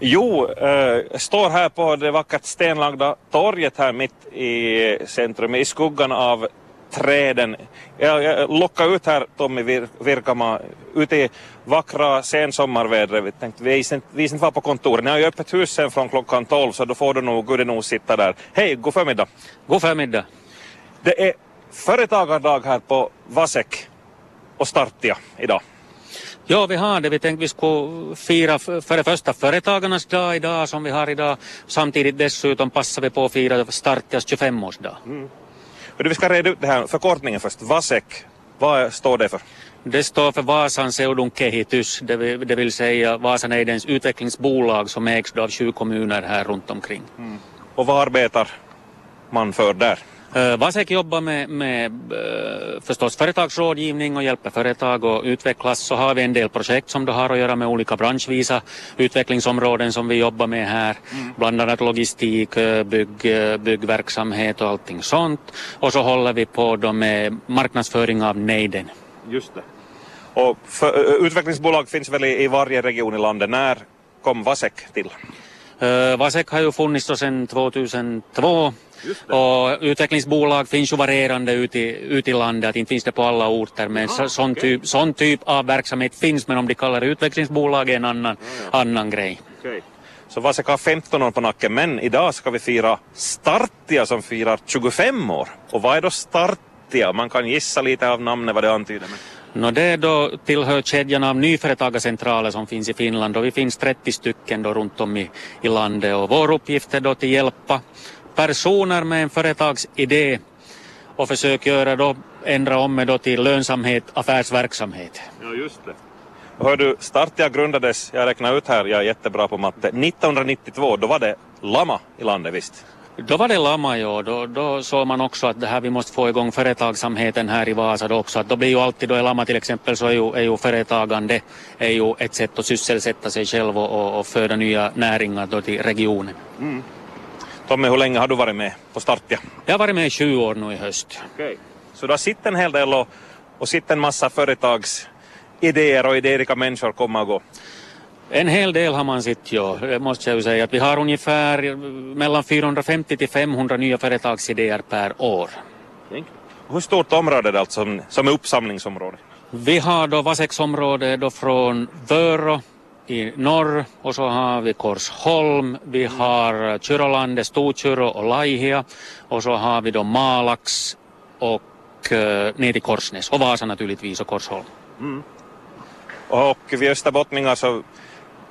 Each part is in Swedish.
Jo, eh, står här på det vackert stenlagda torget här mitt i centrum i skuggan av träden. Jag, jag lockar ut här Tommy Vir Virkama ut i vackra sensommarvädret. Vi tänkte vi är inte, vi är inte var på kontoret. Ni har ju öppet hus sen från klockan 12 så då får du nog gudinog sitta där. Hej, god förmiddag. God förmiddag. Det är företagardag här på Vasek och Startia idag. Ja, vi har det. Vi tänkte vi skulle fira för det första företagarnas dag idag som vi har idag. Samtidigt dessutom passar vi på att fira Startias 25-årsdag. Mm. Vi ska reda ut det här, förkortningen först. Vasek, vad står det för? Det står för Vasan Seudun Kehitys, det vill, det vill säga Vasan Eidens utvecklingsbolag som ägs av sju kommuner här runt omkring. Mm. Och vad arbetar man för där? Uh, Vasek jobbar med, med uh, förstås företagsrådgivning och hjälper företag att utvecklas. Så har vi en del projekt som då har att göra med olika branschvisa utvecklingsområden som vi jobbar med här. Mm. Bland annat logistik, eh, bygg, byggverksamhet och allting sånt. Och så håller vi på då med marknadsföring av nejden. Just det. Och för, utvecklingsbolag finns väl i varje region i landet. När kom Vasek till? Vasek har ju funnits sedan 2002 och utvecklingsbolag finns ju varierande ute i, ut i landet, inte finns det på alla orter men ja, sån, okay. typ, sån typ av verksamhet finns men om de kallar det utvecklingsbolag är en annan, ja, ja. annan grej. Okay. Så Vasek har 15 år på nacken men idag ska vi fira Startia som firar 25 år. Och vad är då Startia? Man kan gissa lite av namnet vad det antyder. Men... No, det då tillhör kedjan av nyföretagarcentraler som finns i Finland och vi finns 30 stycken då runt om i, i landet och vår uppgift är då att hjälpa personer med en företagsidé och försöka göra då, ändra om det till lönsamhet, affärsverksamhet. Ja, just det. Hör du, Startia grundades, jag räknar ut här, jag är jättebra på matte, 1992, då var det Lama i landet visst? Då var det Lama, ja. Då, då såg man också att det här, vi måste få igång företagsamheten här i Vasa då också. Att då blir ju alltid, då är Lama till exempel, så är ju, är ju företagande är ju ett sätt att sysselsätta sig själv och, och, och föda nya näringar då till regionen. Mm. Tommy, hur länge har du varit med på Startia? Jag har varit med i sju år nu i höst. Okay. Så du har sett en hel del och, och sett en massa företagsidéer och idériga människor komma och gå? En hel del har man sett, ja. Det måste jag ju säga. Att vi har ungefär mellan 450 till 500 nya företagsidéer per år. Hur stort område är det alltså som, som är uppsamlingsområde? Vi har då Vaseksområde då från Vörå i norr och så har vi Korsholm, vi har Kyrolande, Storkyrö och Laihia och så har vi då Malax och uh, ner till Korsnäs och Vasa naturligtvis och Korsholm. Mm. Och vi österbottningar så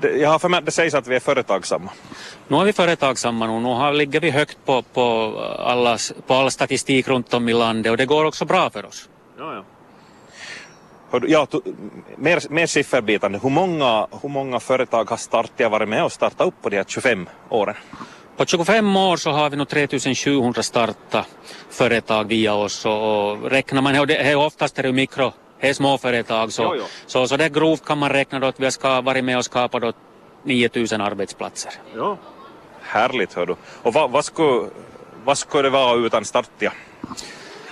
jag har för mig att det sägs att vi är företagsamma. Nu är vi företagsamma nu. Nu har, ligger vi högt på, på, allas, på all statistik runt om i landet och det går också bra för oss. Ja, ja. Ja, mer, mer sifferbitande. Hur många, hur många företag har startat, varit med och startat upp på de här 25 åren? På 25 år så har vi nog 3700 starta företag via oss och, och räknar man, och det är oftast är det mikro, det är småföretag så, jo, jo. så, så det grovt kan man räkna då att vi har ska, varit med och skapat då 9000 arbetsplatser. Ja. Härligt hör du. Och vad, vad, skulle, vad skulle det vara utan Startia?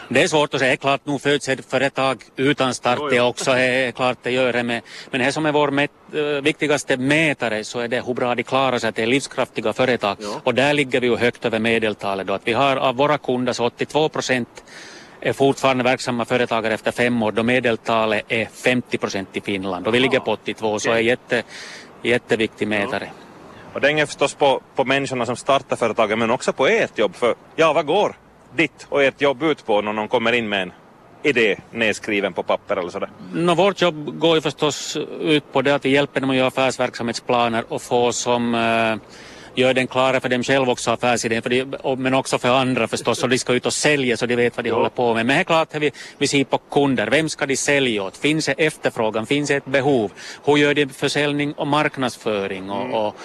Det är svårt att säga. Klart nu föds ett företag utan start det också. Är klart det gör det. Med. Men det som är vår met, äh, viktigaste mätare så är det hur bra de klarar sig. Att det är livskraftiga företag. Ja. Och där ligger vi ju högt över medeltalet. Då. Att vi har av våra kunder så 82 procent är fortfarande verksamma företagare efter fem år då medeltalet är 50 procent i Finland och vi ligger på 82 okay. så är jätte, jätteviktig mätare. Och det hänger förstås på, på människorna som startar företagen men också på ert jobb för ja, vad går ditt och ert jobb ut på när någon kommer in med en idé nedskriven på papper eller sådär? No, vårt jobb går ju förstås ut på det att vi hjälper dem att göra affärsverksamhetsplaner och få som uh, gör den klara för dem själva också affärsidén, för de, men också för andra förstås, så de ska ut och sälja så de vet vad de jo. håller på med. Men det är klart vi, vi ser på kunder, vem ska de sälja åt? Finns det efterfrågan? Finns det ett behov? Hur gör de försäljning och marknadsföring? Och, mm. och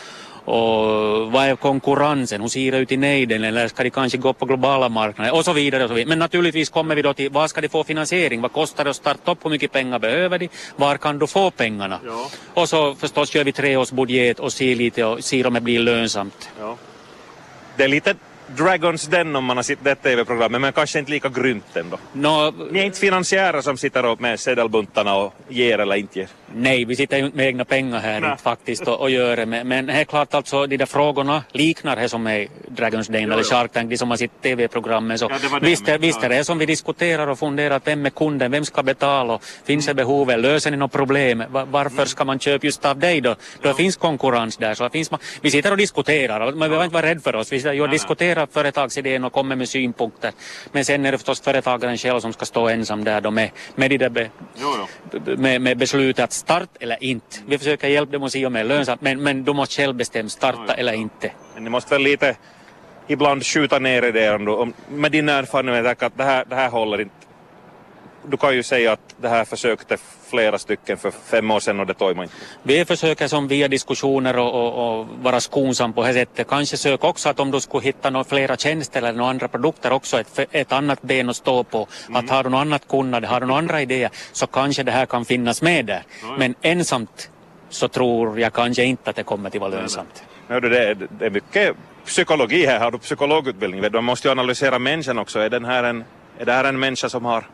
och vad är konkurrensen? Hur ser det ut i nejden? Eller ska de kanske gå på globala marknader? Och så vidare. Och så vidare. Men naturligtvis kommer vi då till vad ska de få finansiering? Vad kostar det att starta upp? Hur mycket pengar behöver de? Var kan du få pengarna? Ja. Och så förstås gör vi treårsbudget och ser lite och ser om det blir lönsamt. Ja. Det är lite Dragons Den om man har sett det tv-programmet, men kanske inte lika grymt ändå. No, Ni är inte finansiärer som sitter upp med sedelbuntarna och ger eller inte ger? Nej, vi sitter ju inte med egna pengar här inte faktiskt och, och gör det. Men, men är klart alltså de där frågorna liknar det som är Dragon's Den Jo, eller jo. Shark Tank, de som har sitt TV-programmet. Så Ja, det var det, visst, är, men- visst är det som vi diskuterar och funderar vem är kunden, vem ska betala finns det behovet, löser ni något problem, Va- varför ska man köpa just av dig då? Då finns konkurrens där. Så finns man, vi sitter och diskuterar, man behöver inte vara rädd för oss. Vi sitter och Nej, diskuterar företagsidén och kommer med synpunkter. Men sen är det förstås företagaren själv som ska stå ensam där då med, med, de där be, med, med beslutet att start eller inte. Vi försöker hjälpa dem att se om det är lönsamt, men, men du måste själv bestämma starta eller inte. Men ni måste väl lite ibland skjuta ner i det ändå. Om- Med din erfarenhet att det här, det här håller inte. Du kan ju säga att det här försökte flera stycken för fem år sedan och det tog man inte. Vi försöker som via diskussioner och, och, och vara skonsam på det sättet. Kanske sök också att om du skulle hitta några flera tjänster eller några andra produkter också ett, ett annat ben att stå på. Att har du något annat kunnande, har du några andra idéer så kanske det här kan finnas med där. Men ensamt så tror jag kanske inte att det kommer att vara lönsamt. Hördu, det, det, det är mycket psykologi här. Har du psykologutbildning? Man måste ju analysera människan också. Är, den här en, är det här en människa som har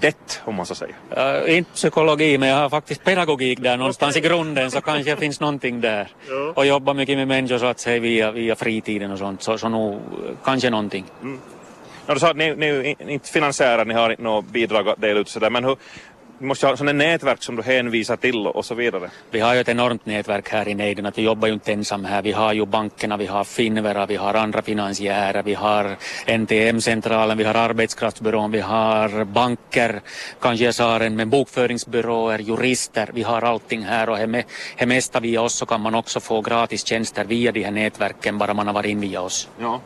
dett, om man så säger? Uh, inte psykologi, men jag har faktiskt pedagogik där någonstans i grunden, så kanske det finns någonting där. Och jobbar mycket med människor så att säga via, via fritiden och sånt, så, så nog kanske någonting. Ja, du sa att ni, ni inte finansiärer, ni har inte något bidrag att dela ut sådär, men hur, du måste ha sådana nätverk som du hänvisar till och så vidare. Vi har ju ett enormt nätverk här i Neiden, att vi jobbar ju inte ensam här. Vi har ju bankerna, vi har Finvera, vi har andra finansiärer, vi har NTM-centralen, vi har arbetskraftsbyrån, vi har banker, kanske jag sa en med bokföringsbyråer, jurister, vi har allting här och det det mesta via oss så kan man också få gratis tjänster via de här nätverken bara man har varit in via oss. Ja.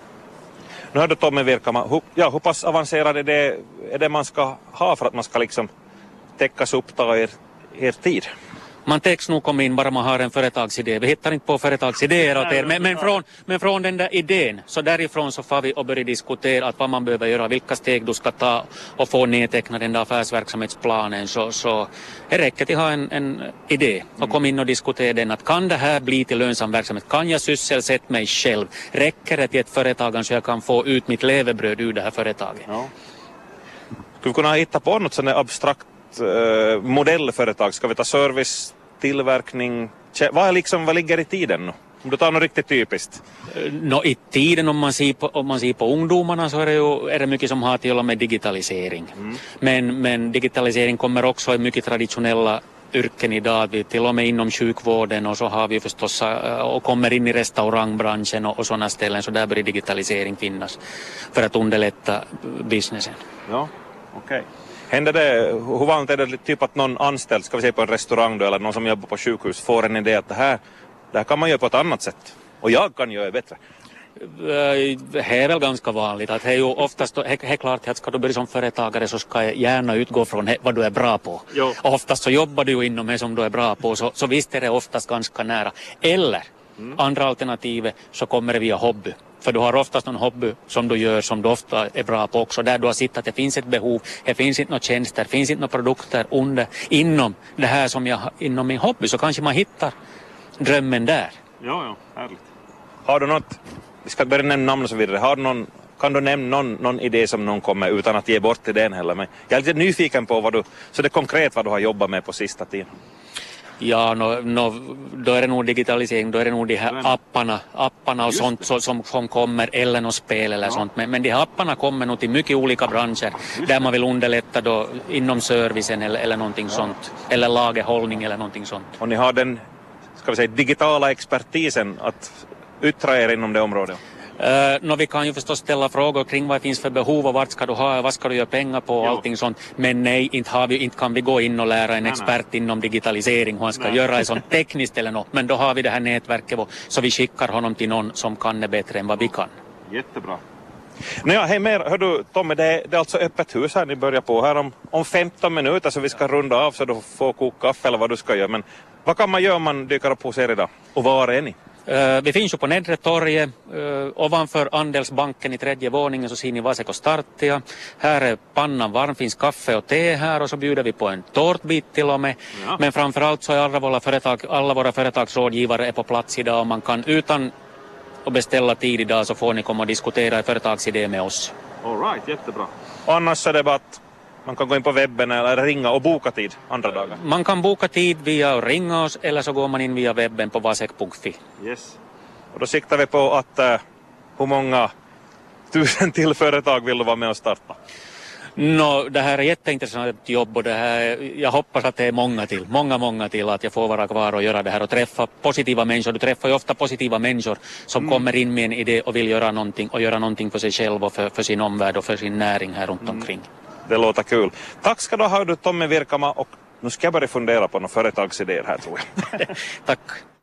Nu hörde Tommy Virkama, hur, ja, hur pass avancerad är det, är det man ska ha för att man ska liksom täckas upp ta er, er tid? Man täcks nog komma in bara man har en företagsidé. Vi hittar inte på företagsidéer åt er, men, men, från, men från den där idén, så därifrån så får vi och börjar diskutera att vad man behöver göra, vilka steg du ska ta och få nedteckna den där affärsverksamhetsplanen. Så, så det räcker att ha en, en idé och komma in och diskutera den. Att kan det här bli till lönsam verksamhet? Kan jag sysselsätta mig själv? Räcker det till ett företag så jag kan få ut mitt levebröd ur det här företaget? Ja. Skulle vi kunna hitta på något där abstrakt eh, modellföretag? Ska vi ta service, tillverkning? Vad, liksom, vad ligger i tiden nu? Om du tar något riktigt typiskt. Nå, I tiden om man, ser på, om man ser på ungdomarna så är det, ju, är det mycket som har att göra med digitalisering. Men, men digitalisering kommer också i mycket traditionella yrken idag. Vi till och med inom sjukvården och så har vi förstås eh, och kommer in i restaurangbranschen och, och sådana ställen så där börjar digitalisering finnas för att underlätta businessen. Ja, okej. Händer det, hur vanligt är det typ att någon anställd, ska vi säga på en restaurang då, eller någon som jobbar på sjukhus, får en idé att det här, det här kan man göra på ett annat sätt. Och jag kan göra det bättre. Eh, Det är väl ganska vanligt att det är ju oftast, det är klart att ska du börja som företagare så ska jag gärna utgå från vad du är bra på. Jo. Och oftast så jobbar du ju inom det som du är bra på så, så visst är det oftast ganska nära. Eller andra alternativet så kommer det via hobby. För du har oftast någon hobby som du gör som du ofta är bra på också. Där du har sett att det finns ett behov, det finns inte några tjänster, det finns inte några produkter under, inom det här som jag inom min hobby så kanske man hittar drömmen där. Ja, ja, härligt. Har du något, vi ska börja nämna namn och så vidare, har du någon, kan du nämna någon, någon idé som någon kommer utan att ge bort idén heller? Men jag är lite nyfiken på vad du, så det är konkret vad du har jobbat med på sista tiden. Ja, no, no, då är det nog digitalisering, då är det nog de här apparna, apparna och sånt så, som, som kommer, eller något spel eller sånt. Men, men de här apparna kommer nog till mycket olika branscher där man vill underlätta då inom servicen eller, eller någonting sånt. Eller lagerhållning eller någonting sånt. Och ni har den, ska vi säga, digitala expertisen att yttra er inom det området. Uh, no, vi kan ju förstås ställa frågor kring vad det finns för behov och vart ska du ha, vad ska du göra pengar på och Jo. allting sånt. Men nej, inte, har vi, inte kan vi gå in och lära en Nej, expert inom digitalisering hur han ska Nej. göra sånt tekniskt eller något. Men då har vi det här nätverket och- så vi skickar honom till någon som kan det bättre än vad vi kan. Jättebra. Nåja, hej mer. Hör du Tommy, det är, det är alltså öppet hus här ni börjar på här om, om 15 minuter så vi ska runda av så du får koka kaffe eller vad du ska göra. Men vad kan man göra om man dyker upp hos er idag? Och var är ni? Eh, vi finns ju på Nedre torget. Uh, ovanför Andelsbanken i tredje våningen så ser ni Vaseko Startia. Här är pannan varm, finns kaffe och te här och så bjuder vi på en tårtbit till och med. Ja. Men framförallt så är alla våra, företag, alla våra företagsrådgivare är på plats idag och man kan utan att beställa tid idag så får ni komma och diskutera företagsidé med oss. All right, jättebra. Annars är det bara att Man kan gå in på webben eller ringa och boka tid andra dagar. Man kan boka tid via att ringa oss eller så går man in via webben på vasek.fi. Yes. Och då siktar vi på att uh, hur många tusen till företag vill du vara med och starta? No, det här är jätteintressant jobb och det här, jag hoppas att det är många till, många, många till att jag får vara kvar och göra det här och träffa positiva människor. Du träffar ju ofta positiva människor som mm. kommer in med en idé och vill göra någonting och göra någonting för sig själv och för, för sin omvärld och för sin näring här runt mm. omkring. Det låter kul. Tack ska du ha du Tommy Virkama och nu ska jag börja fundera på några företagsidéer här tror jag. Tack.